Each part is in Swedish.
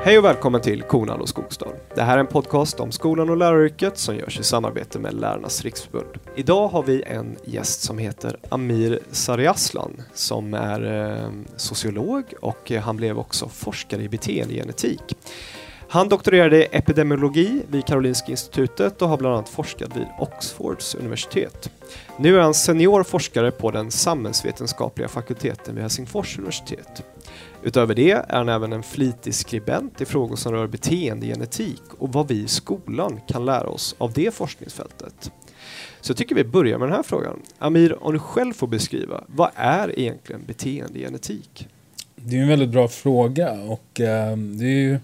Hej och välkommen till Konan och Skogstad. Det här är en podcast om skolan och läraryrket som görs i samarbete med Lärarnas Riksförbund. Idag har vi en gäst som heter Amir Sariaslan som är eh, sociolog och eh, han blev också forskare i beteendegenetik. Han doktorerade i epidemiologi vid Karolinska institutet och har bland annat forskat vid Oxfords universitet. Nu är han senior forskare på den samhällsvetenskapliga fakulteten vid Helsingfors universitet. Utöver det är han även en flitig skribent i frågor som rör beteendegenetik och vad vi i skolan kan lära oss av det forskningsfältet. Så jag tycker vi börjar med den här frågan. Amir, om du själv får beskriva, vad är egentligen beteendegenetik? Det är en väldigt bra fråga och eh, det är ju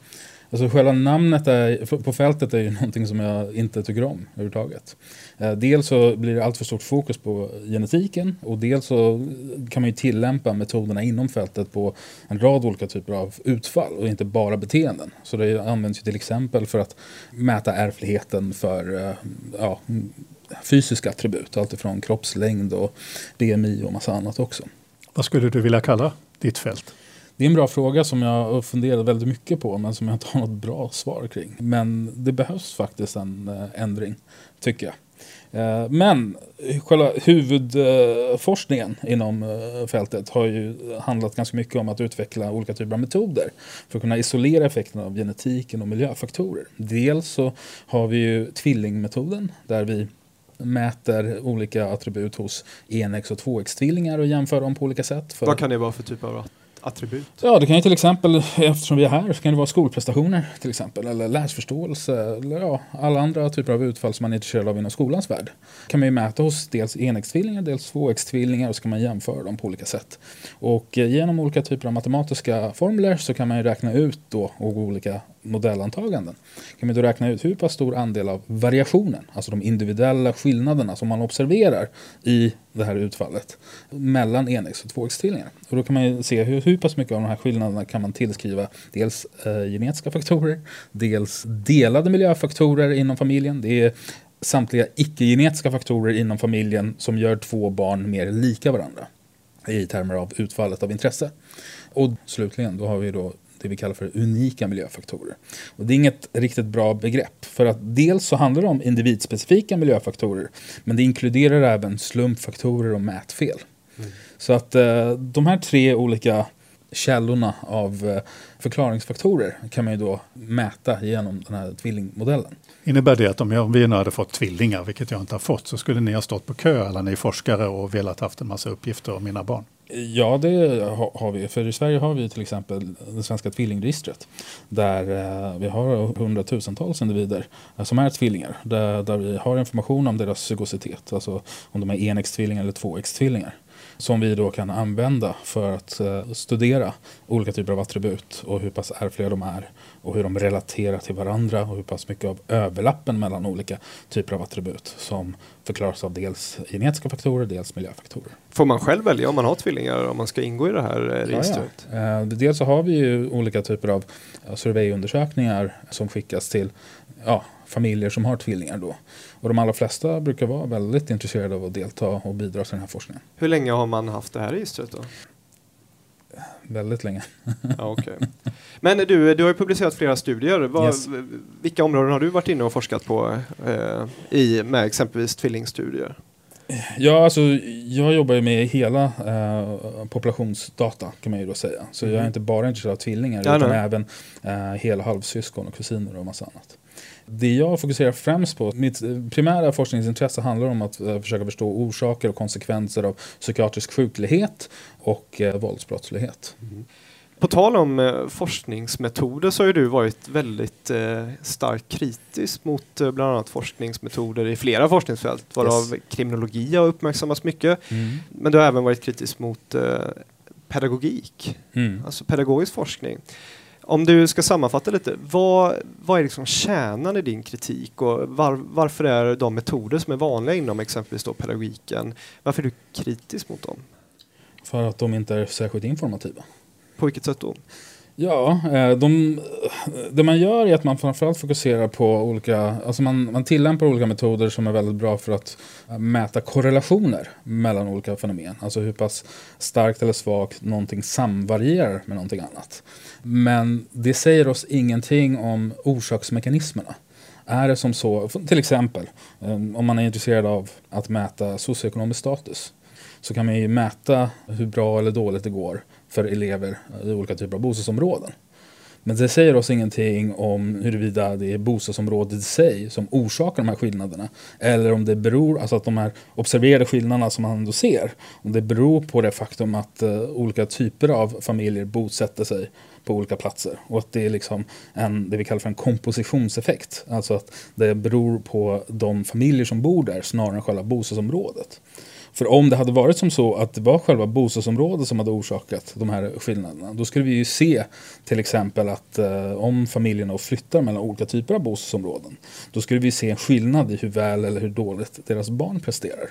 Alltså själva namnet är, på fältet är ju någonting som jag inte tycker om överhuvudtaget. Eh, dels så blir det allt för stort fokus på genetiken och dels så kan man ju tillämpa metoderna inom fältet på en rad olika typer av utfall och inte bara beteenden. Så det används ju till exempel för att mäta ärftligheten för eh, ja, fysiska attribut, alltifrån kroppslängd och BMI och massa annat också. Vad skulle du vilja kalla ditt fält? Det är en bra fråga som jag har funderat väldigt mycket på men som jag inte har något bra svar kring. Men det behövs faktiskt en eh, ändring, tycker jag. Eh, men själva huvudforskningen inom eh, fältet har ju handlat ganska mycket om att utveckla olika typer av metoder för att kunna isolera effekterna av genetiken och miljöfaktorer. Dels så har vi ju tvillingmetoden där vi mäter olika attribut hos enäggs och tvåäggstvillingar och jämför dem på olika sätt. Vad kan det vara för typ av attribut? Ja, det kan ju till exempel, eftersom vi är här, så kan det vara skolprestationer till exempel, eller läsförståelse, eller ja, alla andra typer av utfall som man är intresserad av inom skolans värld. kan man ju mäta hos dels enäggstvillingar, dels tvåäggstvillingar och så kan man jämföra dem på olika sätt. Och eh, genom olika typer av matematiska formler så kan man ju räkna ut då olika modellantaganden kan vi då räkna ut hur pass stor andel av variationen, alltså de individuella skillnaderna som man observerar i det här utfallet mellan enäggs och tvåäggstvillingar. Och då kan man se hur, hur pass mycket av de här skillnaderna kan man tillskriva dels eh, genetiska faktorer, dels delade miljöfaktorer inom familjen. Det är samtliga icke-genetiska faktorer inom familjen som gör två barn mer lika varandra i termer av utfallet av intresse. Och slutligen, då har vi då det vi kallar för unika miljöfaktorer. Och det är inget riktigt bra begrepp. För att dels så handlar det om individspecifika miljöfaktorer. Men det inkluderar även slumpfaktorer och mätfel. Mm. Så att eh, de här tre olika källorna av eh, förklaringsfaktorer kan man ju då mäta genom den här tvillingmodellen. Innebär det att om vi nu hade fått tvillingar, vilket jag inte har fått, så skulle ni ha stått på kö alla ni forskare och velat haft en massa uppgifter om mina barn? Ja, det har vi. För i Sverige har vi till exempel det svenska tvillingregistret. Där eh, vi har hundratusentals individer eh, som är tvillingar. Där, där vi har information om deras zygositet. Alltså om de är enäggstvillingar eller tvåäggstvillingar som vi då kan använda för att eh, studera olika typer av attribut och hur pass ärftliga de är och hur de relaterar till varandra och hur pass mycket av överlappen mellan olika typer av attribut som förklaras av dels genetiska faktorer, dels miljöfaktorer. Får man själv välja om man har tvillingar om man ska ingå i det här eh, registret? Ja, ja. Eh, dels så har vi ju olika typer av surveyundersökningar som skickas till ja, familjer som har tvillingar då. Och de allra flesta brukar vara väldigt intresserade av att delta och bidra till den här forskningen. Hur länge har man haft det här registret då? Väldigt länge. ja, okay. Men du, du har ju publicerat flera studier. Vad, yes. Vilka områden har du varit inne och forskat på eh, i, med exempelvis tvillingstudier? Ja, alltså, jag jobbar ju med hela eh, populationsdata kan man ju då säga. Så mm. jag är mm. inte bara intresserad av tvillingar ja, utan nej. även eh, hela halvsyskon och kusiner och massa annat. Det jag fokuserar främst på, mitt primära forskningsintresse handlar om att uh, försöka förstå orsaker och konsekvenser av psykiatrisk sjuklighet och uh, våldsbrottslighet. Mm. På tal om eh, forskningsmetoder så har du varit väldigt eh, starkt kritisk mot eh, bland annat forskningsmetoder i flera forskningsfält, varav yes. kriminologi har uppmärksammats mycket. Mm. Men du har även varit kritisk mot eh, pedagogik, mm. alltså pedagogisk forskning. Om du ska sammanfatta lite, vad, vad är liksom kärnan i din kritik och var, varför är de metoder som är vanliga inom exempelvis då pedagogiken, varför är du kritisk mot dem? För att de inte är särskilt informativa. På vilket sätt då? Ja, eh, de, det man gör är att man framförallt fokuserar på olika, alltså man, man tillämpar olika metoder som är väldigt bra för att eh, mäta korrelationer mellan olika fenomen. Alltså hur pass starkt eller svagt någonting samvarierar med någonting annat. Men det säger oss ingenting om orsaksmekanismerna. Är det som så, till exempel eh, om man är intresserad av att mäta socioekonomisk status så kan man ju mäta hur bra eller dåligt det går för elever i olika typer av bostadsområden. Men det säger oss ingenting om huruvida det är bostadsområdet i sig som orsakar de här skillnaderna. Eller om det beror, alltså att de här observerade skillnaderna som man ändå ser, om det beror på det faktum att uh, olika typer av familjer bosätter sig på olika platser. Och att det är liksom en, det vi kallar för en kompositionseffekt. Alltså att det beror på de familjer som bor där snarare än själva bostadsområdet. För om det hade varit som så att det var själva bostadsområdet som hade orsakat de här skillnaderna, då skulle vi ju se till exempel att eh, om familjerna flyttar mellan olika typer av bostadsområden, då skulle vi se en skillnad i hur väl eller hur dåligt deras barn presterar.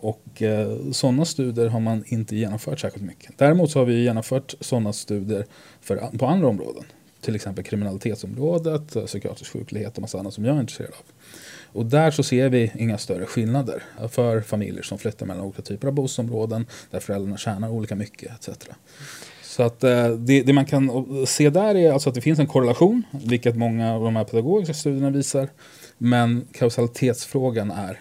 Och eh, sådana studier har man inte genomfört särskilt mycket. Däremot så har vi genomfört sådana studier för, på andra områden. Till exempel kriminalitetsområdet, psykiatrisk sjuklighet och massa annat som jag är intresserad av. Och där så ser vi inga större skillnader för familjer som flyttar mellan olika typer av bostadsområden där föräldrarna tjänar olika mycket etc. Så att eh, det, det, man kan se där är alltså att det finns en korrelation, vilket många av de här pedagogiska studierna visar. Men kausalitetsfrågan är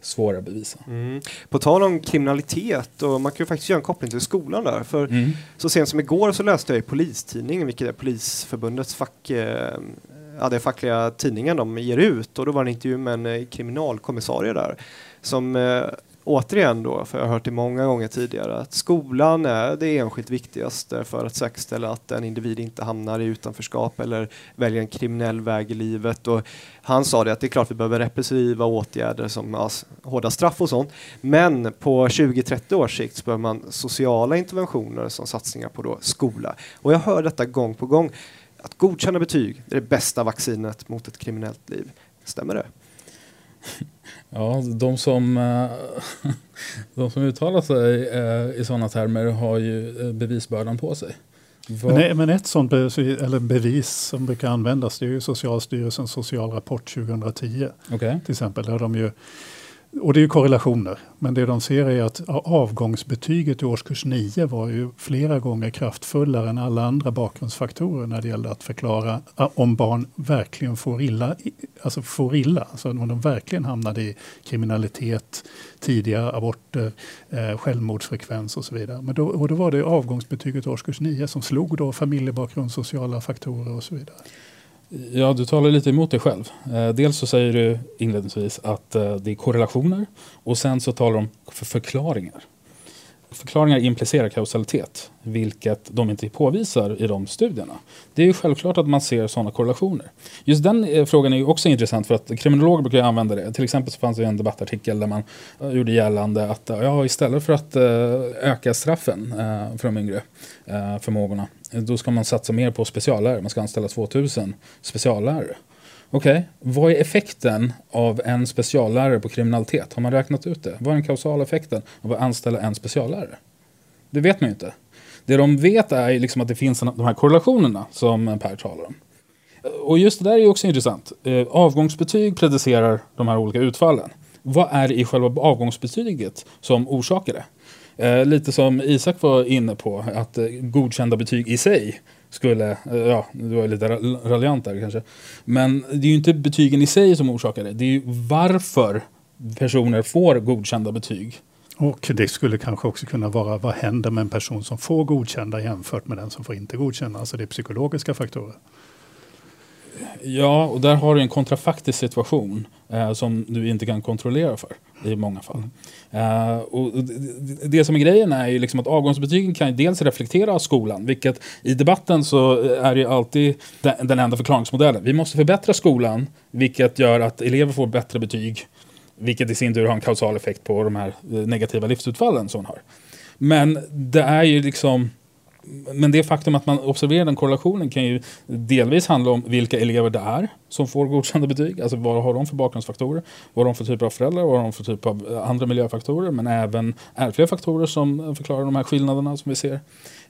svårare att bevisa. Mm. På tal om kriminalitet, och man kan ju faktiskt göra en koppling till skolan där. För mm. så sent som igår så läste jag i Polistidningen, vilket är Polisförbundets fack, eh, ja, den fackliga tidningen de ger ut och då var det en intervju med en eh, kriminalkommissarie där som eh, återigen då, för jag har hört det många gånger tidigare, att skolan är det enskilt viktigaste för att säkerställa att en individ inte hamnar i utanförskap eller väljer en kriminell väg i livet. Och han sa det att det är klart vi behöver repressiva åtgärder som ja, hårda straff och sånt. Men på 20-30 års sikt så behöver man sociala interventioner som satsningar på då skola. Och jag hör detta gång på gång att godkänna betyg är det bästa vaccinet mot ett kriminellt liv. Stämmer det? Ja, de som, eh, de som uttalar sig eh, i sådana termer har ju eh, bevisbördan på sig. Men, men ett sånt bevis, eller bevis som brukar användas det är ju Socialstyrelsens socialrapport 2010. Okay. Till exempel, där de ju och det är ju korrelationer, men det de ser är att avgångsbetyget i årskurs 9 var ju flera gånger kraftfullare än alla andra bakgrundsfaktorer när det gällde att förklara ah, om barn verkligen får illa, alltså får illa, alltså om de verkligen hamnade i kriminalitet, tidiga aborter, eh, självmordsfrekvens och så vidare. Men då, och då var det avgångsbetyget i årskurs 9 som slog då familjebakgrund, sociala faktorer och så vidare. Ja, du talar lite emot dig själv. Eh, dels så säger du inledningsvis att eh, det är korrelationer och sen så talar du om förklaringar. Förklaringar implicerar kausalitet, vilket de inte påvisar i de studierna. Det är ju självklart att man ser sådana korrelationer. Just den eh, frågan är ju också intressant för att kriminologer brukar använda det. Till exempel så fanns det en debattartikel där man eh, gjorde gällande att eh, ja, istället för att öka straffen för de yngre förmågorna, då ska man satsa mer på speciallärare. Man ska anställa 2000 speciallärare. Okej, okay. vad är effekten av en speciallärare på kriminalitet? Har man räknat ut det? Vad är den kausala effekten av att anställa en speciallärare? Det vet man ju inte. Det de vet är liksom att det finns de här korrelationerna som Per talar om. Och just det där är också intressant. Eh, avgångsbetyg predicerar de här olika utfallen. Vad är det i själva avgångsbetyget som orsakar det? Eh, lite som Isak var inne på, att eh, godkända betyg i sig skulle, eh, ja, du var lite raljant där kanske. Men det är ju inte betygen i sig som orsakar det. Det är ju varför personer får godkända betyg. Och det skulle kanske också kunna vara vad händer med en person som får godkända jämfört med den som får inte godkända. Alltså det är psykologiska faktorer. Ja, och där har du en kontrafaktisk situation eh, som du inte kan kontrollera för i många fall. Uh, och det, det, som är grejen är ju liksom att avgångsbetygen kan dels reflektera skolan, vilket i debatten så är det alltid den, den enda förklaringsmodellen. Vi måste förbättra skolan, vilket gör att elever får bättre betyg, vilket i sin tur har en kausal effekt på de här eh, negativa livsutfallen som hon har. Men det är ju liksom men det faktum att man observerar den korrelationen kan ju delvis handla om vilka elever det är som får godkända betyg. Alltså vad har de för bakgrundsfaktorer? Vad har de för typer av föräldrar? Vad har de för typ av eh, andra miljöfaktorer? Men även ärftliga faktorer som förklarar de här skillnaderna som vi ser.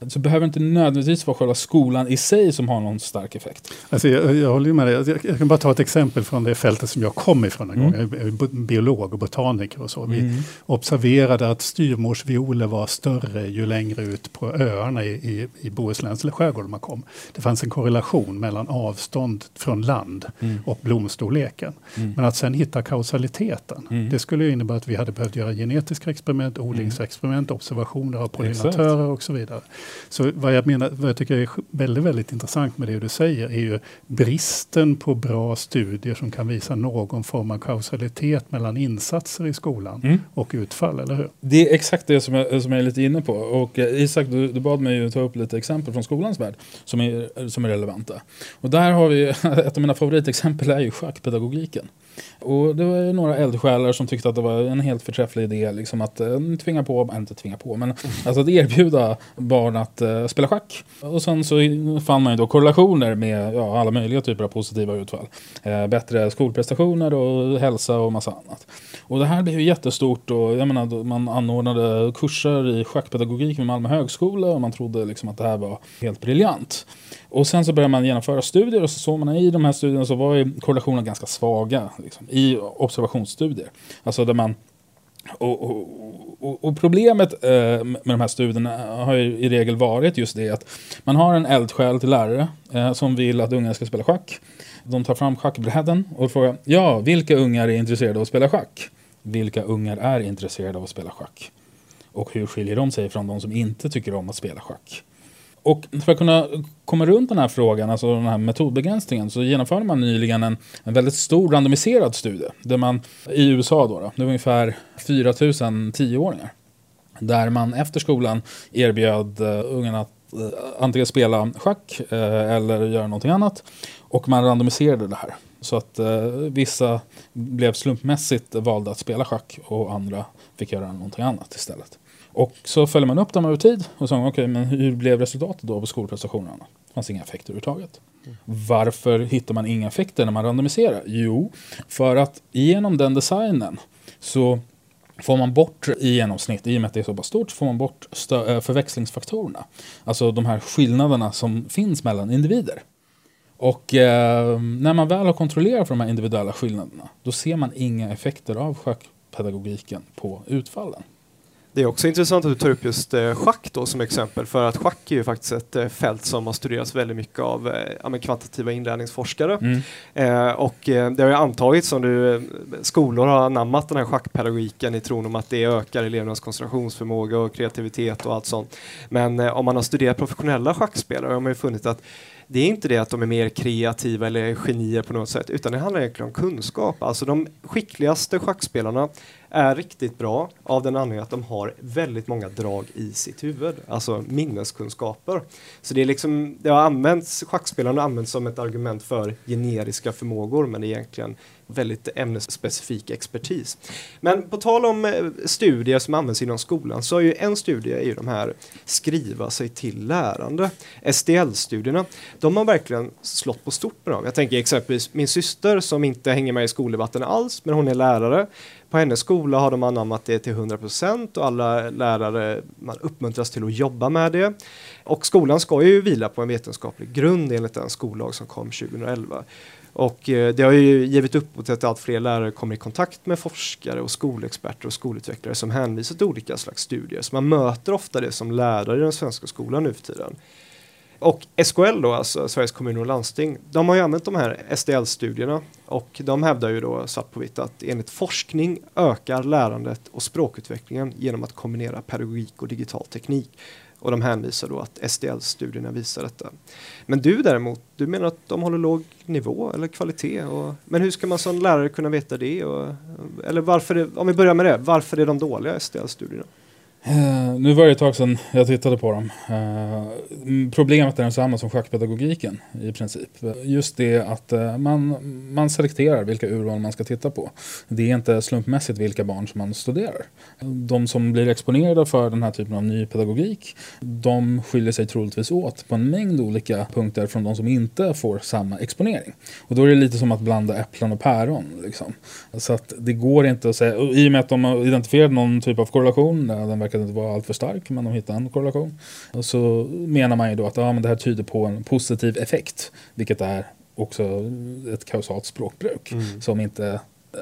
Så behöver inte nödvändigtvis vara själva skolan i sig som har någon stark effekt. Alltså jag, jag håller med dig. Jag, jag kan bara ta ett exempel från det fältet som jag kom ifrån en mm. gång. Jag är biolog och botaniker och så. Vi mm. observerade att styrmorsvioler var större ju längre ut på öarna i, i, i Bohusläns skärgård man kom. Det fanns en korrelation mellan avstånd från land mm. och blomstorleken. Mm. Men att sen hitta kausaliteten, mm. det skulle innebära att vi hade behövt göra genetiska experiment, odlingsexperiment, observationer av pollinatörer och så vidare. Så vad jag, menar, vad jag tycker är väldigt, väldigt intressant med det du säger är ju bristen på bra studier som kan visa någon form av kausalitet mellan insatser i skolan mm. och utfall, eller hur? Det är exakt det som jag, som jag är lite inne på. Och eh, Isak, du, du bad mig ta upp lite exempel från skolans värld som är, som är relevanta. Och där har vi, ett av mina favoritexempel är ju schackpedagogiken. Och det var några eldsjälar som tyckte att det var en helt förträfflig idé liksom att eh, tvinga på, inte tvinga på, men alltså att erbjuda barn att eh, spela schack. Och sen så fann man ju då korrelationer med ja, alla möjliga typer av positiva utfall. Eh, bättre skolprestationer och hälsa och massa annat. Och det här blev ju jättestort och jag menar, man anordnade kurser i schackpedagogik med Malmö högskola och man trodde liksom att det här var helt briljant. Och sen så började man genomföra studier och så såg man i de här studierna så var ju korrelationerna ganska svaga liksom, i observationsstudier. Alltså där man och, och, och, problemet eh, med de här studierna har ju i regel varit just det att man har en eldsjäl till lärare eh, som vill att unga ska spela schack. De tar fram schackbräden och frågar ja, vilka ungar är intresserade av att spela schack? Vilka ungar är intresserade av att spela schack? Och hur skiljer de sig från de som inte tycker om att spela schack? Och för att kunna komma runt den här frågan, alltså den här metodbegränsningen, så genomförde man nyligen en, en väldigt stor randomiserad studie. Där man i USA då, då det var ungefär 4 000 tioåringar Där man efter skolan erbjöd eh, uh, ungarna att uh, antingen spela schack uh, eller göra någonting annat. Och man randomiserade det här. Så att vissa blev slumpmässigt valda att spela schack och andra fick göra någonting annat istället. Och så följer man upp dem över tid och så okej, okay, men hur blev resultatet då på skolprestationerna? Det fanns inga effekter överhuvudtaget. Mm. Varför hittar man inga effekter när man randomiserar? Jo, för att genom den designen så får man bort i genomsnitt, i och med att det är så pass stort, får man bort eh, förväxlingsfaktorerna. Alltså de här skillnaderna som finns mellan individer. Och eh, när man väl har kontrollerat för de här individuella skillnaderna, då ser man inga effekter av schackpedagogiken på utfallen. Det är också intressant att du tar upp just eh, schack då som exempel för att schack är ju faktiskt ett eh, fält som har studerats väldigt mycket av eh, kvantitativa inlärningsforskare. Mm. Eh, och det har ju antagits som du, skolor har anammat den här schackpedagogiken i tron om att det ökar elevernas koncentrationsförmåga och kreativitet och allt sånt. Men om man har studerat professionella schackspelare har man ju funnit att det är inte det att de är mer kreativa eller genier på något sätt, utan det handlar egentligen om kunskap. Alltså de skickligaste schackspelarna är riktigt bra av den anledningen att de har väldigt många drag i sitt huvud, alltså minneskunskaper. Så det är liksom, det har använts, schackspelarna har använts som ett argument för generiska förmågor, men det är egentligen väldigt ämnesspecifik expertis. Men på tal om eh, studier som används inom skolan så är ju en studie är ju de här skriva sig till lärande, SDL-studierna, De har verkligen slått på stort med dem. Jag tänker exempelvis min syster som inte hänger med i skoldebatten alls, men hon är lärare. På hennes skola har de anammat det till 100 procent och alla lärare man uppmuntras till att jobba med det. Och skolan ska ju vila på en vetenskaplig grund enligt den skollag som kom 2011. Och eh, det har ju givit upphov till att allt fler lärare kommer i kontakt med forskare och skolexperter och skolutvecklare som hänvisar till olika slags studier. Så man möter ofta det som lärare i den svenska skolan nu för tiden. Och SKL då, alltså Sveriges kommuner och landsting, de har ju använt de här SDL-studierna och de hävdar ju då svart på vitt att enligt forskning ökar lärandet och språkutvecklingen genom att kombinera pedagogik och digital teknik. Och de hänvisar då att SDL-studierna visar detta. Men du däremot, du menar att de håller låg nivå eller kvalitet. Och, men hur ska man som lärare kunna veta det? Och, eller varför, är, om vi börjar med det, varför är de dåliga SDL-studierna? Uh, nu var det ett tag sedan jag tittade på dem. Uh, problemet är detsamma som schackpedagogiken i princip. Just det att uh, man, man selekterar vilka urval man ska titta på. Det är inte slumpmässigt vilka barn som man studerar. De som blir exponerade för den här typen av ny pedagogik, de skiljer sig troligtvis åt på en mängd olika punkter från de som inte får samma exponering. Och då är det lite som att blanda äpplen och päron. Liksom. Så att det går inte att säga, i och med att de har identifierat någon typ av korrelation, den verkar inte vara alltför stark, men de hittar en korrelation. Och så menar man ju då att ja, men det här tyder på en positiv effekt, vilket är också ett kausalt språkbruk mm. som, inte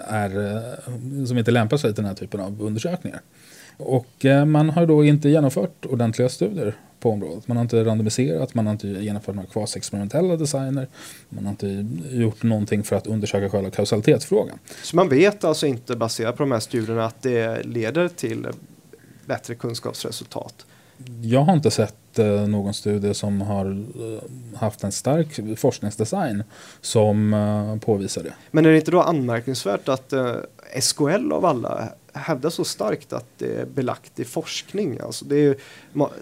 är, som inte lämpar sig till den här typen av undersökningar. Och eh, man har då inte genomfört ordentliga studier på området. Man har inte randomiserat, man har inte genomfört några kvasexperimentella designer. Man har inte gjort någonting för att undersöka själva kausalitetsfrågan. Så man vet alltså inte baserat på de här studierna att det leder till bättre kunskapsresultat? Jag har inte sett eh, någon studie som har eh, haft en stark forskningsdesign som eh, påvisar det. Men är det inte då anmärkningsvärt att SKL av alla hävdar så starkt att det är belagt i forskning. Alltså det är,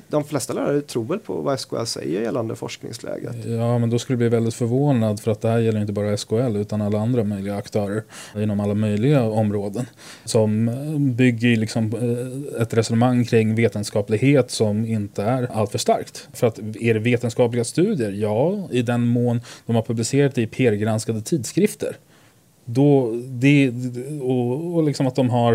de flesta lärare tror väl på vad SKL säger gällande forskningsläget. Ja, men då skulle du bli väldigt förvånad för att det här gäller inte bara SKL utan alla andra möjliga aktörer inom alla möjliga områden som bygger liksom eh, ett resonemang kring vetenskaplighet som inte är alltför starkt. För att är det vetenskapliga studier? Ja, i den mån de har publicerat det i PR-granskade tidskrifter. Då, det, och, och liksom att de har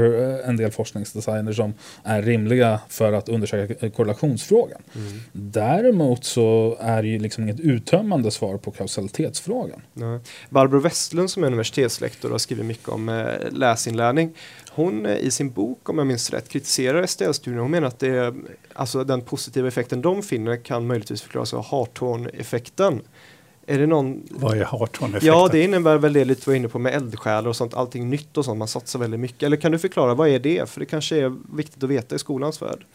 en del forskningsdesigner som är rimliga för att undersöka korrelationsfrågan. Mm. Däremot så är det ju liksom inget uttömmande svar på kausalitetsfrågan. Nej. Barbro Westlund som är universitetslektor har skrivit mycket om eh, läsinlärning. Hon eh, i sin bok, om jag minns rätt, kritiserar STL-studien. Hon menar att det, alltså den positiva effekten de finner kan möjligtvis förklaras av Harttorn-effekten. Är det någon... Vad är Hartron-effekten? Ja, det innebär väl det lite var inne på med eldsjälar och sånt, allting nytt och sånt, man satsar väldigt mycket. Eller kan du förklara, vad är det? För det kanske är viktigt att veta i skolans värld.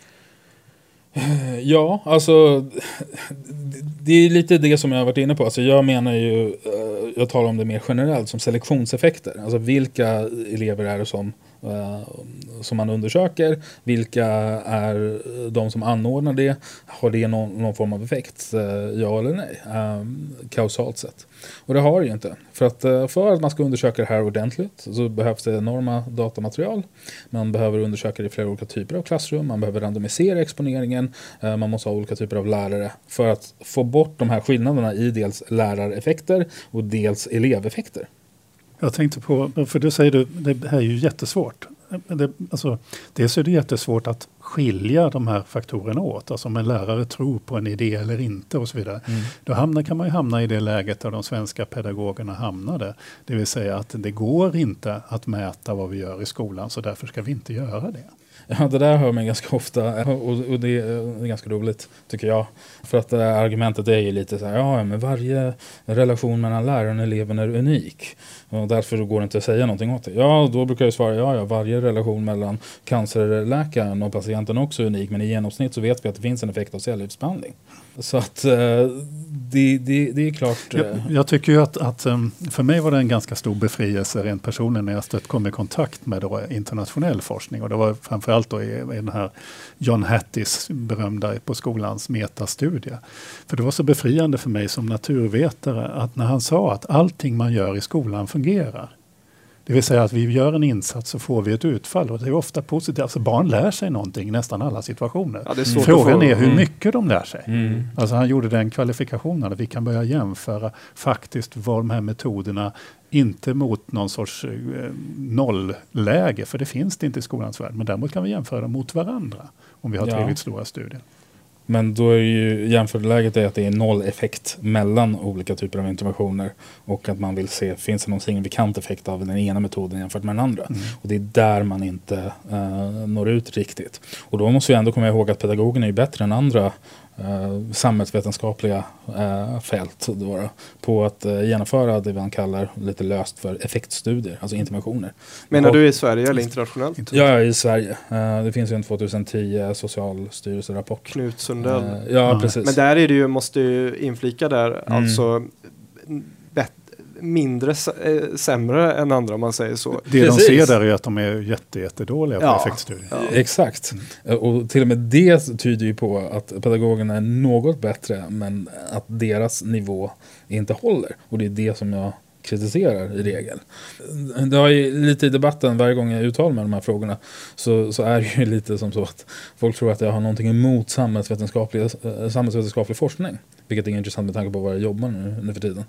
Eh, ja, alltså det är lite det som jag har varit inne på. Alltså, jag menar ju, eh, jag talar om det mer generellt som selektionseffekter. Alltså vilka elever är det som Eh, som man undersöker. Vilka är de som anordnar det? Har det någon, någon form av effekt? Eh, ja eller nej? Ehm, kausalt sett. Och det har det ju inte. För att, eh, för att man ska undersöka det här ordentligt så behövs det enorma datamaterial. Man behöver undersöka det i flera olika typer av klassrum. Man behöver randomisera exponeringen. Man måste ha olika typer av lärare för att få bort de här skillnaderna i dels lärareffekter och dels eleveffekter. Jag tänkte på, för det säger du, det här är ju jättesvårt. Det, alltså, dels är det jättesvårt att skilja de här faktorerna åt. Alltså om en lärare tror på en idé eller inte och så vidare. Mm. Då hamnar, kan man ju hamna i det läget där de svenska pedagogerna hamnade. Det vill säga att det går inte att mäta vad vi gör i skolan så därför ska vi inte göra det. Ja, det där hör man ganska ofta och, och det, är, eh, ganska roligt tycker jag. För att det argumentet är ju lite så här, ja men varje relation mellan läraren och eleven är unik. Och därför går det inte att säga någonting åt det. Ja, då brukar jag svara, ja, ja varje relation mellan cancerläkaren och patienten är också unik. Men i genomsnitt så vet vi att det finns en effekt av cellgiftsbehandling. Så att eh, det, det, det, är klart. Eh. Jag, jag tycker ju att, att, ehm, för mig var det en ganska stor befrielse rent personligen när jag stött kom i kontakt med då internationell forskning. Och det var framförallt då i, i den här John Hatties berömda På skolans metastudie. För det var så befriande för mig som naturvetare att när han sa att allting man gör i skolan fungerar. Det vill säga att vi gör en insats så får vi ett utfall och det är ofta positivt. Alltså barn lär sig någonting i nästan alla situationer. Ja, är Frågan är hur mm. mycket de lär sig. Mm. Alltså han gjorde den kvalifikationen att vi kan börja jämföra faktiskt vad de här metoderna inte mot någon sorts eh, nollläge, för det finns det inte i skolans värld. Men däremot kan vi jämföra dem mot varandra om vi har ja. tillräckligt stora studier. Men då är ju jämförläget är att det är noll effekt mellan olika typer av interventioner och att man vill se, finns det någon signifikant effekt av den ena metoden jämfört med den andra? Mm. Och det är där man inte uh, når ut riktigt. Och då måste vi ändå komma ihåg att pedagogen är bättre än andra eh, samhällsvetenskapliga eh, fält då, på att eh, genomföra det man kallar lite löst för effektstudier, alltså interventioner. Menar och, du i Sverige eller internationellt? Ja, i Sverige. Eh, det finns ju en 2010 Socialstyrelserapport. Knut Sundell. Eh, ja, mm. precis. Men där är det ju, måste ju inflika där, mm. alltså mindre äh, sämre än andra om man säger så. Det Precis. de ser där är att de är jätte, jättedåliga på ja, effektstudier. Ja. Exakt. Och till och med det tyder ju på att pedagogerna är något bättre men att deras nivå inte håller. Och det är det som jag kritiserar i regel. Det har ju lite i debatten varje gång jag uttalar mig om de här frågorna så, så är det ju lite som så att folk tror att jag har någonting emot samhällsvetenskaplig, eh, samhällsvetenskaplig forskning. Vilket är intressant med tanke på vad jag jobbar nu, nu för tiden.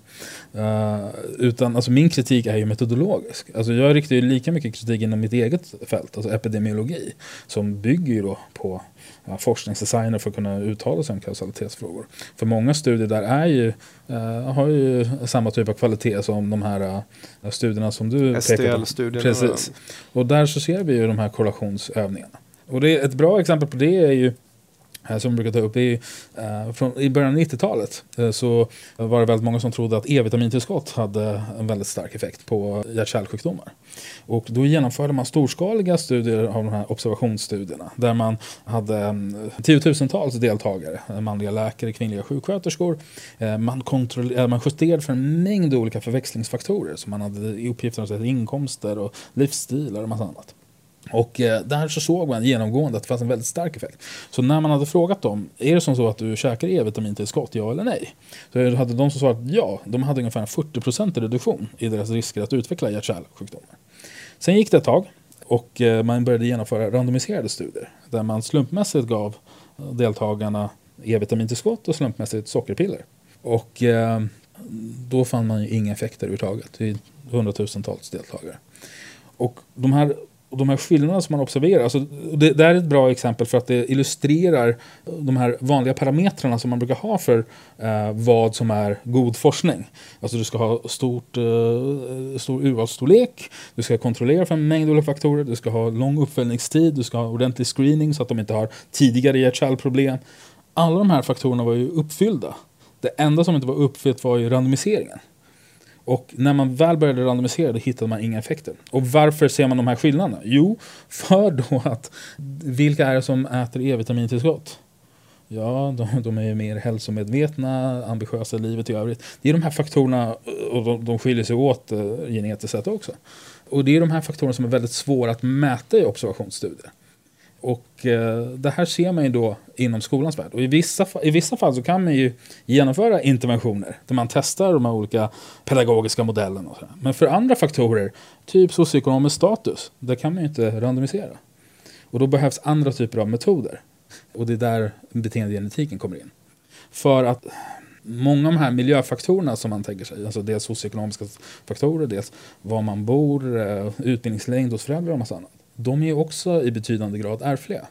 Uh, utan alltså min kritik är ju metodologisk. Alltså jag riktar ju lika mycket kritik inom mitt eget fält, alltså epidemiologi. Som bygger ju då på ja, forskningsdesigner för att kunna uttala sig om kausalitetsfrågor. För många studier där är ju, uh, har ju samma typ av kvalitet som de här uh, studierna som du på. Precis. Och där så ser vi ju de här korrelationsövningarna. Och det ett bra exempel på det är ju Eh, som vi brukar ta upp, är, eh, från, i början av 90-talet eh, så var det väldigt många som trodde att E-vitamintillskott hade en väldigt stark effekt på hjärt-kärlsjukdomar. Och då genomförde man storskaliga studier av de här observationsstudierna där man hade mm, tiotusentals deltagare, eh, manliga läkare, kvinnliga sjuksköterskor. Eh, man, eh, man justerade för en mängd olika förväxlingsfaktorer som man hade i uppgifterna inkomster och livsstilar och massa annat. Och eh, där så såg man genomgående att det fanns en väldigt stark effekt. Så när man hade frågat dem, är det som så att du käkar E-vitamintillskott, ja eller nej? Så hade de som svarat ja, de hade ungefär en 40% reduktion i deras risker att utveckla hjärt-kärlsjukdomar. Sen gick det ett tag och eh, man började genomföra randomiserade studier där man slumpmässigt gav eh, deltagarna E-vitamintillskott och slumpmässigt sockerpiller. Och då fann man ju inga effekter överhuvudtaget i hundratusentals deltagare. Och de här och de här skillnaderna som man observerar, alltså, det, det är ett bra exempel för att det illustrerar de här vanliga parametrarna som man brukar ha för eh, vad som är god forskning. Alltså du ska ha stort, eh, stor urvalsstorlek, du ska kontrollera för en mängd olika faktorer, du ska ha lång uppföljningstid, du ska ha ordentlig screening så att de inte har tidigare hjärt-kärlproblem. Alla de här faktorerna var ju uppfyllda. Det enda som inte var uppfyllt var ju randomiseringen. Och när man väl började randomisera då hittade man inga effekter. Och varför ser man de här skillnaderna? Jo, för då att vilka är det som äter E-vitamintillskott? Ja, de, de, är mer hälsomedvetna, ambitiösa i livet i övrigt. Det är de här faktorerna, och de, de skiljer sig åt eh, genetiskt sett också. Och det är de här faktorerna som är väldigt svåra att mäta i observationsstudier. Och eh, det här ser man ju då inom skolans värld. Och i vissa, i vissa fall så kan man ju genomföra interventioner där man testar de här olika pedagogiska modellerna. Och så. Men för andra faktorer, typ socioekonomisk status, där kan man ju inte randomisera. Och då behövs andra typer av metoder. Och det är där beteendegenetiken kommer in. För att många av de här miljöfaktorerna som man tänker sig, alltså dels socioekonomiska faktorer, dels var man bor, eh, utbildningslängd hos föräldrar och massa annat de är också i betydande grad ärftliga.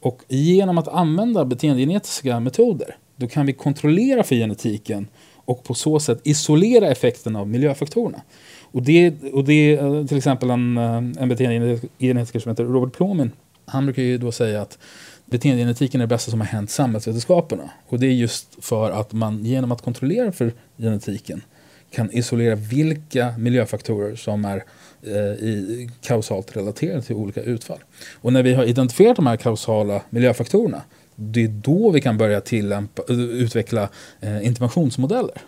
Och genom att använda beteendegenetiska metoder då kan vi kontrollera för genetiken och på så sätt isolera effekten av miljöfaktorerna. Och det, och det är till exempel en, eh, en beteendegenetiker som heter Robert Plomin. Han brukar ju då säga att beteendegenetiken är det bästa som har hänt samhällsvetenskaperna. Och det är just för att man genom att kontrollera för genetiken kan isolera vilka miljöfaktorer som är eh, i, kausalt relaterade till olika utfall. Och när vi har identifierat de här kausala miljöfaktorerna det är då vi kan börja tillämpa, eh, utveckla eh, interventionsmodeller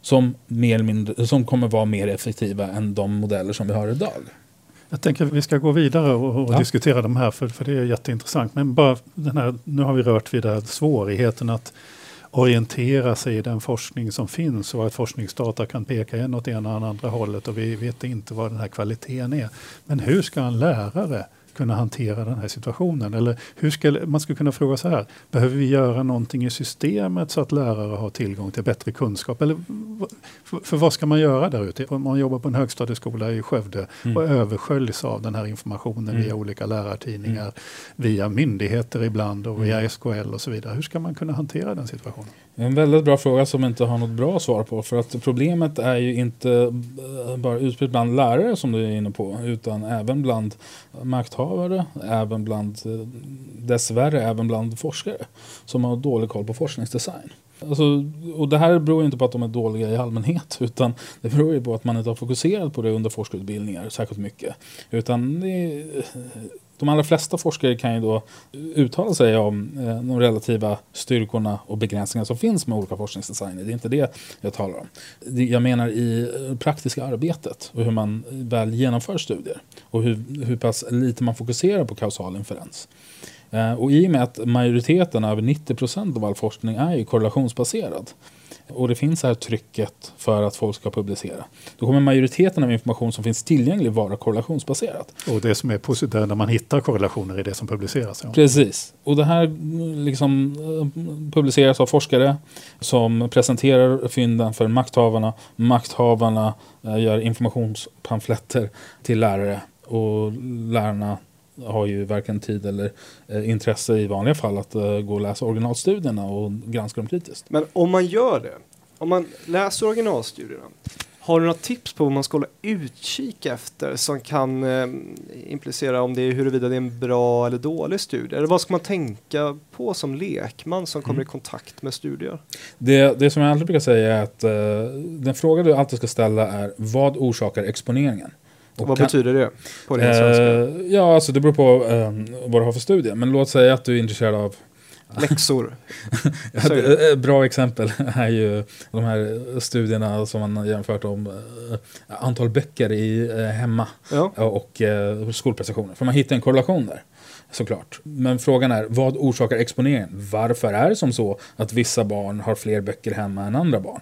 som, mer mindre, som kommer vara mer effektiva än de modeller som vi har idag. Jag tänker att vi ska gå vidare och, och ja. diskutera de här för, för det är jätteintressant. Men bara den här, nu har vi rört vid det svårigheten att orientera sig i den forskning som finns och att forskningsdata kan peka en åt ena och andra hållet och vi vet inte vad den här kvaliteten är. Men hur ska en lärare kunna hantera den här situationen? Eller hur ska, man skulle kunna fråga så här, behöver vi göra någonting i systemet så att lärare har tillgång till bättre kunskap? Eller, för, för vad ska man göra där ute? Om man jobbar på en högstadieskola i Skövde mm. och översköljs av den här informationen mm. via olika lärartidningar, mm. via myndigheter ibland och via mm. SKL och så vidare. Hur ska man kunna hantera den situationen? En väldigt bra fråga som inte har något bra svar på. För att problemet är ju inte eh, bara utspritt bland lärare som du är inne på. Utan även bland makthavare, även bland, eh, dessvärre även bland forskare. Som har dålig koll på forskningsdesign. Alltså, och det här beror inte på att de är dåliga i allmänhet. Utan det beror ju på att man inte har fokuserat på det under forskarutbildningar särskilt mycket. Utan det de allra flesta forskare kan ju då uttala sig om eh, de relativa styrkorna och begränsningar som finns med olika forskningsdesigner. Det är inte det jag talar om. Jag menar i eh, praktiska arbetet och hur man väl genomför studier och hur, hur pass lite man fokuserar på kausal inferens. Eh, och i och med att majoriteten, över 90 procent av all forskning, är ju korrelationsbaserad och det finns här trycket för att folk ska publicera. Då kommer majoriteten av information som finns tillgänglig vara korrelationsbaserat. Och det som är positivt är när man hittar korrelationer i det som publiceras. Ja. Precis. Och det här liksom publiceras av forskare som presenterar fynden för makthavarna. Makthavarna eh, gör informationspamfletter till lärare och lärarna har ju varken tid eller eh, intresse i vanliga fall att eh, gå och läsa originalstudierna och granska dem kritiskt. Men om man gör det, om man läser originalstudierna, har du några tips på vad man ska hålla utkik efter som kan eh, implicera om det är huruvida det är en bra eller dålig studie? Eller vad ska man tänka på som lekman som kommer mm. i kontakt med studier? Det, det som jag alltid brukar säga är att eh, den fråga du alltid ska ställa är vad orsakar exponeringen? Och vad kan, betyder det på ren svenska? ja, alltså det beror på eh, vad du har för studie. Men låt säga att du är intresserad av Läxor. Ett bra exempel är ju de här studierna som man har jämfört om eh, antal böcker i eh, hemma ja. och eh, skolprestationer. För man hittar en korrelation där såklart. Men frågan är, vad orsakar exponeringen? Varför är det som så att vissa barn har fler böcker hemma än andra barn?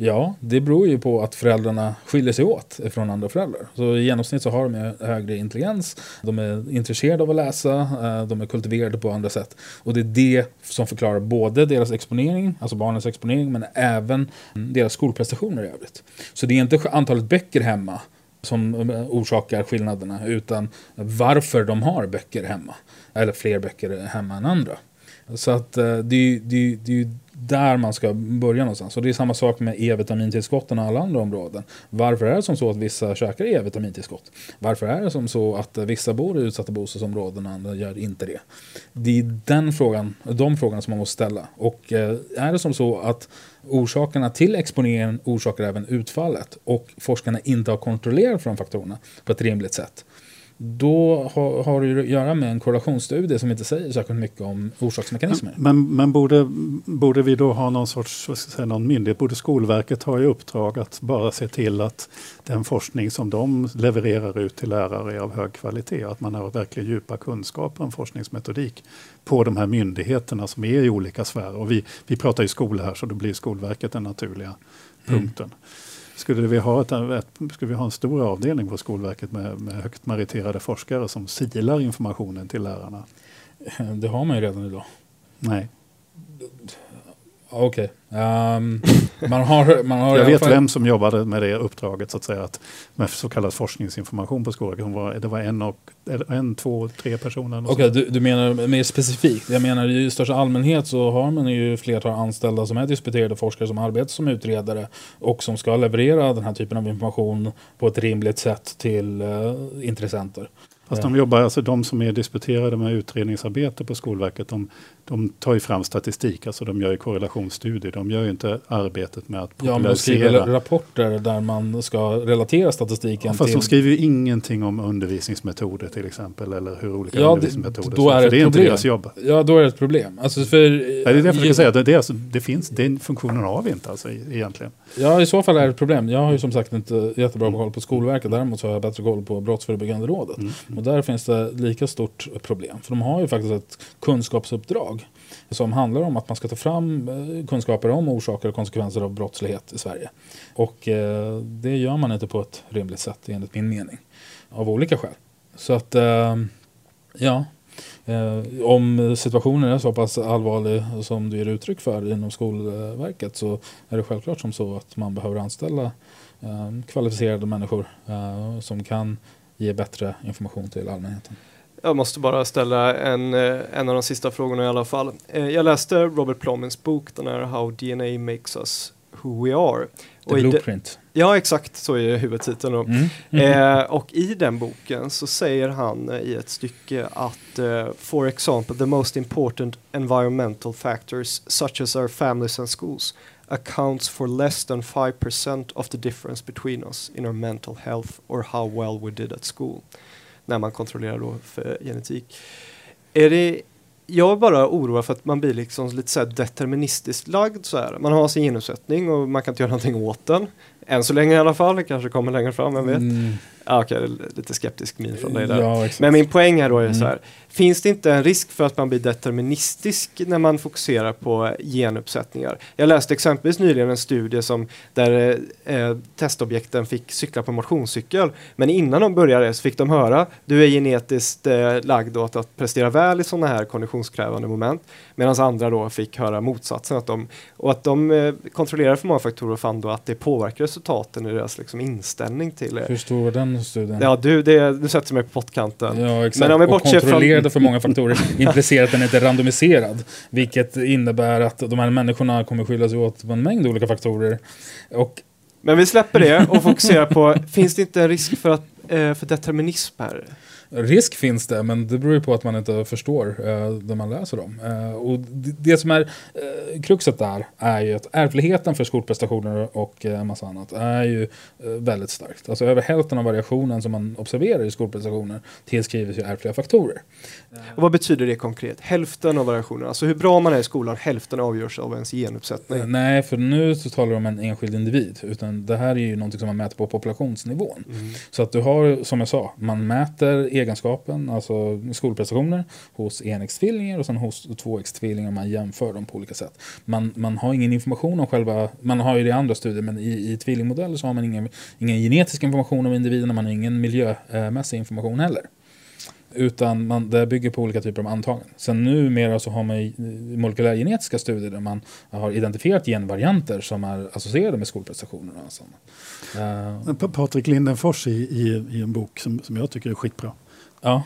Ja, det beror ju på att föräldrarna skiljer sig åt från andra föräldrar. Så i genomsnitt så har de högre intelligens, de är intresserade av att läsa, eh, de är kultiverade på andra sätt. Och det är det som förklarar både deras exponering, alltså barnens exponering, men även deras skolprestationer i övrigt. Så det är inte antalet böcker hemma som eh, orsakar skillnaderna, utan varför de har böcker hemma. Eller fler böcker hemma än andra. Så att eh, det, är ju där man ska börja någonstans. Och det är samma sak med E-vitamintillskotten och alla andra områden. Varför är det som så att vissa käkar E-vitamintillskott? Varför är det som så att vissa bor i utsatta bostadsområden och andra gör inte det? Det är den frågan, de frågorna som man måste ställa. Och eh, är det som så att orsakerna till exponeringen orsakar även utfallet och forskarna inte har kontrollerat för de faktorerna på ett rimligt sätt då har, har det att göra med en korrelationsstudie som inte säger särskilt mycket om orsaksmekanismer. Men, men borde, borde vi då ha någon sorts säga, någon myndighet, borde Skolverket ha i uppdrag att bara se till att den forskning som de levererar ut till lärare är av hög kvalitet, att man har verkligen djupa kunskaper om forskningsmetodik på de här myndigheterna som är i olika sfärer. Och vi, vi pratar ju skola här så då blir Skolverket den naturliga mm. punkten. Mm. Skulle vi ha, ett, ett, skulle vi ha en stor avdelning på Skolverket med, med högt meriterade forskare som silar informationen till lärarna? Det har man ju redan idag. Nej. Okej. Okay. Um, man har, man har Jag vet fall... vem som jobbade med det uppdraget, så att säga, att, med så kallad forskningsinformation på. Var, det var en, och, en två, tre personer. Okej, okay, du, du, menar mer specifikt. Jag menar i största allmänhet så har man ju flertal anställda som är disputerade forskare som arbetar som utredare och som ska leverera den här typen av information på ett rimligt sätt till uh, intressenter. Fast de jobbar, alltså de som är disputerade med utredningsarbete på Skolverket, de, de tar ju fram statistik, alltså de gör ju korrelationsstudier. De gör ju inte arbetet med att popularisera. Ja, de skriver rapporter där man ska relatera statistiken ja, fast till... de skriver ju ingenting om undervisningsmetoder till exempel, eller hur olika ja, undervisningsmetoder då är det, det är inte deras jobb. Ja, då är det ett problem. Alltså för, ja, det är därför jag försöker säga, det, det, alltså, det finns, den funktionen har vi inte alltså, egentligen. Ja, i så fall är det ett problem. Jag har ju som sagt inte jättebra koll på Skolverket, däremot så har jag bättre koll på Brottsförebyggande rådet. Mm. Och där finns det lika stort problem. För de har ju faktiskt ett kunskapsuppdrag som handlar om att man ska ta fram eh, kunskaper om orsaker och konsekvenser av brottslighet i Sverige. Och eh, det gör man inte på ett rimligt sätt enligt min mening. Av olika skäl. Så att, eh, ja. Eh, om situationen är så pass allvarlig som du ger uttryck för inom Skolverket så är det självklart som så att man behöver anställa eh, kvalificerade människor som kan ge bättre information till allmänheten. Jag måste bara ställa en, eh, en av de sista frågorna i alla fall. Eh, jag läste Robert Plomins bok, den här How DNA Makes Us Who We Are. The och Blueprint. ja, exakt så är huvudtiteln. Då. Mm. Mm. Eh, och i den boken så säger han i ett stycke att uh, for example the most important environmental factors such as our families and schools accounts for less than 5% of the difference between us in our mental health or how well we did at school. När man kontrollerar då för genetik. Är det jag är bara oroad för att man blir liksom lite så deterministiskt lagd så här. Man har sin genuppsättning och man kan inte göra någonting åt den. Än så länge i alla fall, det kanske kommer längre fram, vem vet. Mm. Ah, Okej, okay, lite skeptisk min från dig där. Ja, Men min poäng här då är mm. så här. Finns det inte en risk för att man blir deterministisk när man fokuserar på genuppsättningar? Jag läste exempelvis nyligen en studie som där eh, testobjekten fick cykla på motionscykel. Men innan de började så fick de höra du är genetiskt eh, lagd åt att prestera väl i sådana här konditionskrävande moment. Medan andra då fick höra motsatsen. Att de, och att de eh, kontrollerade för många faktorer och fann då att det påverkar resultaten i deras liksom, inställning till... Eh, Hur stor var den studien? Ja, du, det, du sätter mig på pottkanten. Ja, exakt. Men om vi och kontrollerade från... för många faktorer implicerar att den inte är randomiserad. Vilket innebär att de här människorna kommer skilja sig åt på en mängd olika faktorer. Och men vi släpper det och fokuserar på, finns det inte en risk för, att, eh, för determinism här? Risk finns det, men det beror ju på att man inte förstår eh, det man läser dem. Eh, och det, det, som är eh, kruxet där är ju att ärftligheten för skolprestationer och en eh, massa annat är ju eh, väldigt starkt. Alltså över hälften av variationen som man observerar i skolprestationer tillskrivs ju ärftliga faktorer. Och vad betyder det konkret? Hälften av variationen, alltså hur bra man är i skolan, hälften avgörs av ens genuppsättning? Eh, nej, för nu så talar du om en enskild individ, utan det här är ju någonting som man mäter på populationsnivån. Mm. Så att du har, som jag sa, man mäter egenskapen, alltså skolprestationer, hos enäggstvillingar och sen hos tvåäggstvillingar. Man jämför dem på olika sätt. Man, man har ingen information om själva, man har ju det i andra studier, men i, i tvillingmodeller så har man ingen, ingen genetisk information om individerna, man har ingen miljömässig information heller. Utan man, det bygger på olika typer av antaganden. Sen numera så har man eh, molekylärgenetiska studier där man har identifierat genvarianter som är associerade med skolprestationer. Och sånt. Eh. Patrik Lindenfors i, i, i, en bok som, som jag tycker är skitbra. Ja.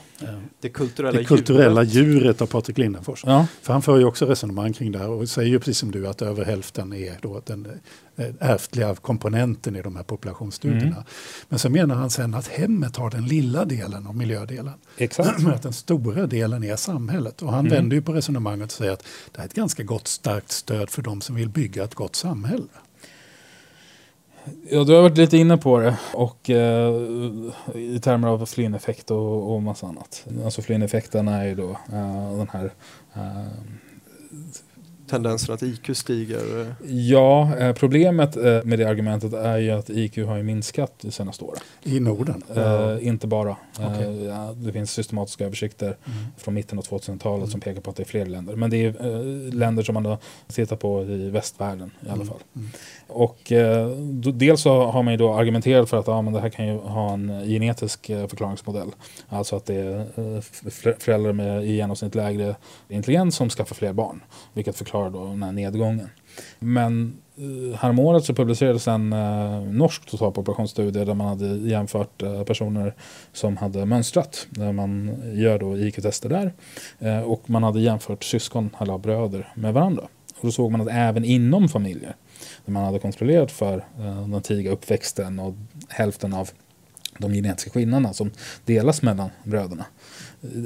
Det kulturella, det kulturella djuret. djuret av Patrik Lindenfors. Ja. För han för ju också resonemang kring det här och säger ju precis som du att över hälften är då den eh, ärftliga komponenten i de här populationsstudierna. Mm. Men så menar han sen att hemmet har den lilla delen av miljödelen. Exakt. att den stora delen är samhället. Och han mm. vänder ju på resonemanget och säger att det är ett ganska gott starkt stöd för de som vill bygga ett gott samhälle. Ja, du har varit lite inne på det och eh, i termer av flynneffekt och, och massa annat. Alltså flynneffekten är ju då eh, den här eh, tendensen att IQ stiger? Ja, eh, problemet eh, med det argumentet är ju att IQ har ju minskat de senaste åren. I Norden? Eh, inte bara. Okay. Eh, ja, det finns systematiska översikter mm. från mitten av 2000-talet mm. som pekar på att det är fler länder. Men det är eh, länder som man har tittat på i västvärlden i alla mm. fall. Mm. Och eh, då, dels så har man ju då argumenterat för att ja, men det här kan ju ha en genetisk förklaringsmodell. Alltså att det är föräldrar med i genomsnitt lägre intelligens som skaffar fler barn. Vilket förklarar förklarar då den här nedgången. Men eh, häromåret så publicerades en eh, norsk totalpopulationsstudie där man hade jämfört eh, personer som hade mönstrat. Där man gör då IQ-tester där. Eh, och man hade jämfört syskon eller bröder med varandra. Och då såg man att även inom familjer där man hade kontrollerat för eh, den tidiga uppväxten och hälften av de genetiska skillnaderna som delas mellan bröderna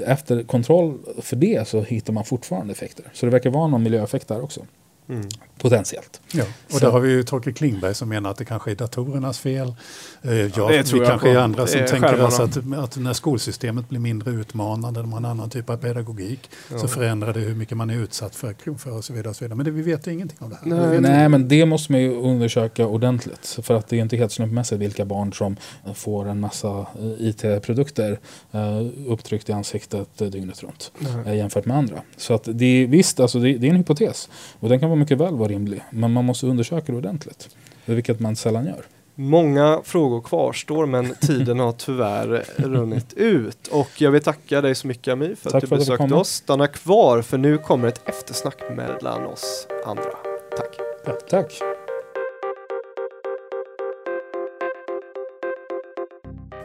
efter kontroll för det så hittar man fortfarande effekter. Så det verkar vara någon miljöeffekt där också. Mm. Potentiellt. Ja, och så. där har vi ju Torkel Klingberg som menar att det kanske är datorernas fel. Eh, ja, det tror vi kanske är andra som tänker alltså att, att när skolsystemet blir mindre utmanande, de har en annan typ av pedagogik, ja. så förändrar det hur mycket man är utsatt för, för och så vidare. Och så vidare. Men det, vi vet ju ingenting om det här. Nej, Nej men det måste man ju undersöka ordentligt. För att det är inte helt slumpmässigt vilka barn som får en massa eh, IT-produkter uh, upptryckt i ansiktet dygnet runt uh, jämfört med andra. Så att det, visst, alltså det, det är en hypotes. Och den kan vara mycket väl vara rimlig. Men man måste undersöka det ordentligt. Vilket man sällan gör. Många frågor kvarstår men tiden har tyvärr runnit ut. Och jag vill tacka dig så mycket Amir för Tack att du besökte att oss. Stanna kvar för nu kommer ett eftersnack mellan oss andra. Tack. Ja, tack.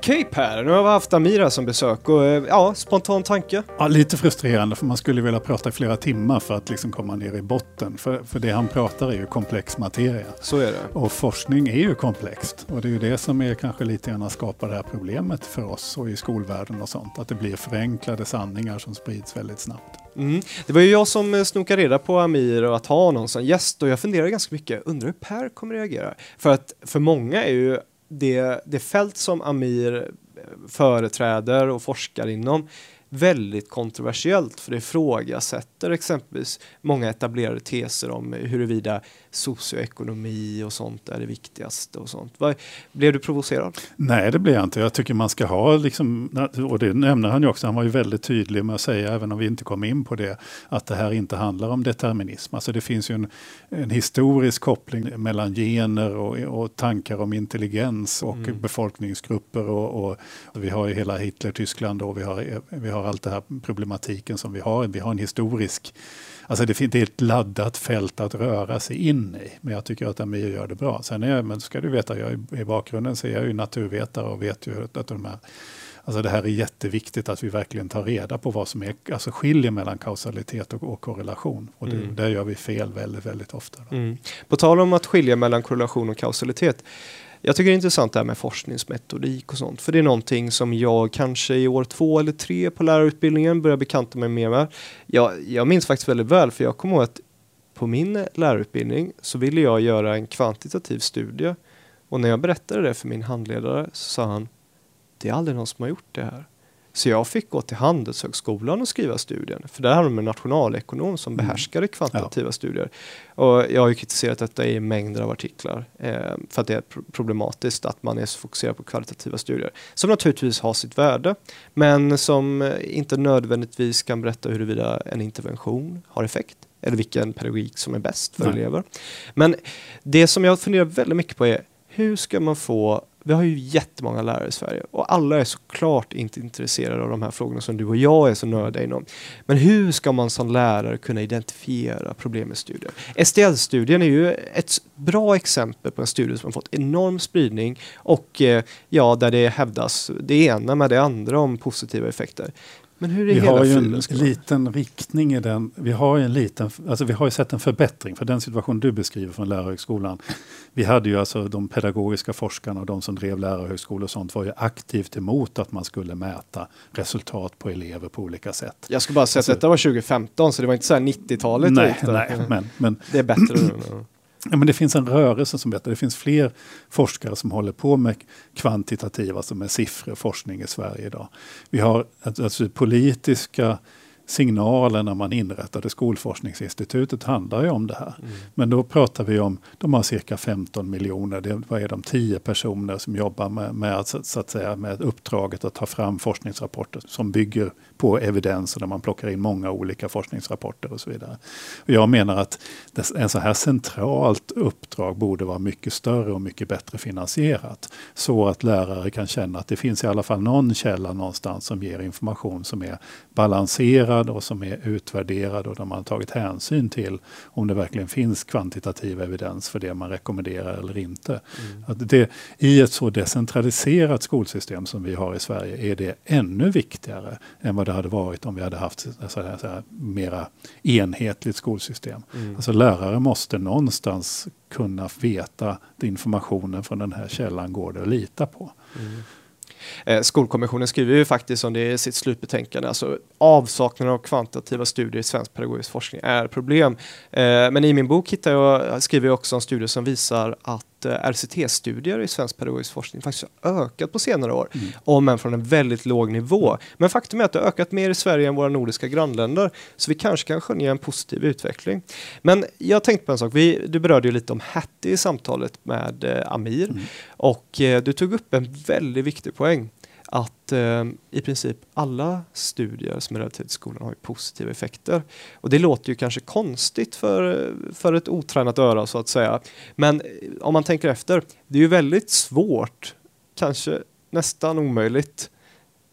Okej Per, nu har vi haft Amira som besök och eh, ja, spontan tanke? Ja, lite frustrerande för man skulle vilja prata i flera timmar för att liksom komma ner i botten. För, för det han pratar är ju komplex materia. Så är det. Och forskning är ju komplext. Och det är ju det som är kanske lite grann skapar det här problemet för oss och i skolvärlden och sånt. Att det blir förenklade sanningar som sprids väldigt snabbt. Mm. Det var ju jag som eh, snokade reda på Amir och att ha någon som gäst och jag funderar ganska mycket, undrar hur Per kommer reagera? För att för många är ju det, det fält som Amir företräder och forskar inom väldigt kontroversiellt för det ifrågasätter exempelvis många etablerade teser om huruvida socioekonomi och sånt är det viktigaste och sånt. Blev du provocerad? Nej, det blev jag inte. Jag tycker man ska ha, liksom, och det nämner han ju också, han var ju väldigt tydlig med att säga, även om vi inte kom in på det, att det här inte handlar om determinism. Alltså det finns ju en, en historisk koppling mellan gener och, och tankar om intelligens och mm. befolkningsgrupper och, och, vi har ju hela Hitler-Tyskland och vi har, vi har allt det här problematiken som vi har. Vi har en historisk Alltså det, det är ett laddat fält att röra sig in i. Men jag tycker att Amir gör det bra. Sen är jag, men ska du veta, jag i bakgrunden så är jag ju naturvetare och vet ju att de här Alltså det här är jätteviktigt att vi verkligen tar reda på vad som är, alltså skiljer mellan kausalitet och, och korrelation. Och det, mm. där gör vi fel väldigt, väldigt ofta. Mm. På tal om att skilja mellan korrelation och kausalitet. Jag tycker det är intressant det här med forskningsmetodik och sånt. För det är någonting som jag kanske i år två eller tre på lärarutbildningen börjar bekanta mig mer med. Jag, jag minns faktiskt väldigt väl, för jag kommer ihåg att på min lärarutbildning så ville jag göra en kvantitativ studie. Och när jag berättade det för min handledare så sa han, det är aldrig någon som har gjort det här. Så jag fick gå till Handelshögskolan och skriva studien. För där har de en nationalekonom som mm. behärskade kvantitativa ja. studier. Och jag har ju kritiserat detta i mängder av artiklar. Eh, för att det är problematiskt att man är så fokuserad på kvalitativa studier. Som naturligtvis har sitt värde. Men som inte nödvändigtvis kan berätta huruvida en intervention har effekt. Eller vilken pedagogik som är bäst för Nej. elever. Men det som jag funderar väldigt mycket på är hur ska man få vi har ju jättemånga lärare i Sverige och alla är såklart inte intresserade av de här frågorna som du och jag är så nörda inom. Men hur ska man som lärare kunna identifiera problem med studier? STL-studien är ju ett bra exempel på en studie som har fått enorm spridning och eh, ja, där det hävdas det ena med det andra om positiva effekter. Men hur är vi hela har ju en liten riktning i den. Vi har, en liten, alltså vi har ju sett en förbättring för den situation du beskriver från Lärarhögskolan. Vi hade ju alltså de pedagogiska forskarna och de som drev lärarhögskolor och sånt var ju aktivt emot att man skulle mäta resultat på elever på olika sätt. Jag ska bara säga alltså, att detta var 2015 så det var inte så 90-talet. Nej, nej men, men, det är bättre nu. Ja, men det finns en rörelse som heter, det finns fler forskare som håller på med kvantitativa, alltså med siffror, forskning i Sverige idag. Vi har alltså, politiska signalen när man inrättade Skolforskningsinstitutet handlar ju om det här. Mm. Men då pratar vi om, de har cirka 15 miljoner, det vad är de 10 personer som jobbar med, med, så att säga, med uppdraget att ta fram forskningsrapporter som bygger på evidens och där man plockar in många olika forskningsrapporter och så vidare. Och jag menar att en så här centralt uppdrag borde vara mycket större och mycket bättre finansierat. Så att lärare kan känna att det finns i alla fall någon källa någonstans som ger information som är balanserad och som är utvärderad och där man har tagit hänsyn till om det verkligen finns kvantitativ evidens för det man rekommenderar eller inte. Mm. Att det, I ett så decentraliserat skolsystem som vi har i Sverige är det ännu viktigare än vad det hade varit om vi hade haft ett mera enhetligt skolsystem. Mm. Alltså lärare måste någonstans kunna veta att informationen från den här källan går det att lita på. Mm. Eh, Skolkommissionen skriver ju faktiskt om det i sitt slutbetänkande, alltså avsaknaden av kvantitativa studier i svensk pedagogisk forskning är problem. Eh, men i min bok hittar jag, skriver jag också om studier som visar att Eh, RCT-studier i svensk pedagogisk forskning faktiskt har ökat på senare år, mm. om än från en väldigt låg nivå. Men faktum är att det har ökat mer i Sverige än våra nordiska grannländer, så vi kanske kan skönja en positiv utveckling. Men jag tänkte på en sak, vi, du berörde ju lite om Hattie i samtalet med eh, Amir mm. och eh, du tog upp en väldigt viktig poäng att eh, i princip alla studier som är relaterade till skolan har positiva effekter. Och det låter ju kanske konstigt för, för ett otränat öra så att säga. Men eh, om man tänker efter, det är ju väldigt svårt, kanske nästan omöjligt,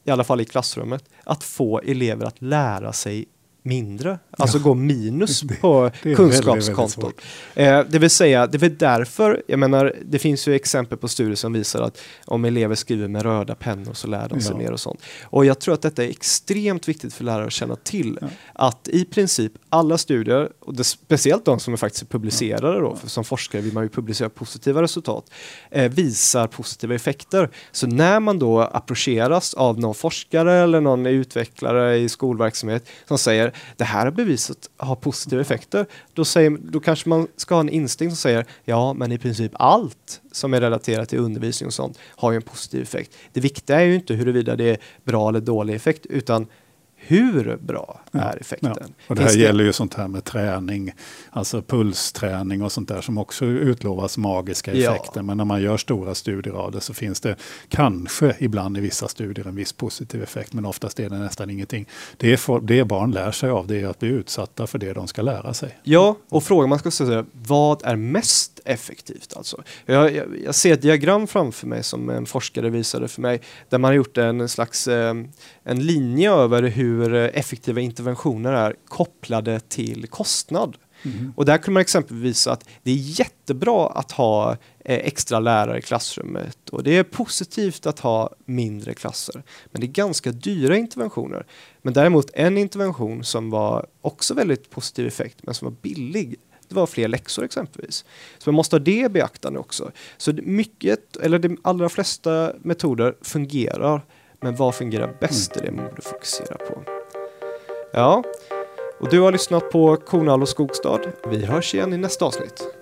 i alla fall i klassrummet, att få elever att lära sig mindre, alltså ja. gå minus på det, det kunskapskontot. Eh, det vill säga, det är därför, jag menar, det finns ju exempel på studier som visar att om elever skriver med röda pennor så lär de sig ja. mer och sånt. Och jag tror att detta är extremt viktigt för lärare att känna till, ja. att i princip alla studier, och det, speciellt de som är faktiskt publicerade då, för som forskare vill man ju publicera positiva resultat, eh, visar positiva effekter. Så när man då approcheras av någon forskare eller någon utvecklare i skolverksamhet som säger det här har bevisat har positiva effekter. Då, säger, då kanske man ska ha en instinkt som säger ja, men i princip allt som är relaterat till undervisning och sånt har ju en positiv effekt. Det viktiga är ju inte huruvida det är bra eller dålig effekt, utan hur bra är effekten? Ja. Och det här det... gäller ju sånt här med träning, alltså pulsträning och sånt där som också utlovas magiska effekter. Ja. Men när man gör stora studier av det så finns det kanske ibland i vissa studier en viss positiv effekt, men oftast är det nästan ingenting. Det, för, det barn lär sig av det är att bli utsatta för det de ska lära sig. Ja, och frågan man ska ställa vad är mest effektivt alltså? Jag, jag, jag, ser ett diagram framför mig som en forskare visade för mig, där man har gjort en slags eh, en linje över hur effektiva interventioner är kopplade till kostnad. Mm. Och där kunde man exempelvis visa att det är jättebra att ha eh, extra lärare i klassrummet och det är positivt att ha mindre klasser. Men det är ganska dyra interventioner. Men däremot en intervention som var också väldigt positiv effekt men som var billig det var fler läxor exempelvis. Så man måste ha det i beaktande också. Så mycket, eller de allra flesta metoder fungerar men vad fungerar bäst är det man borde fokusera på. Ja, och du har lyssnat på Kornall och Skogstad. Vi hörs igen i nästa avsnitt.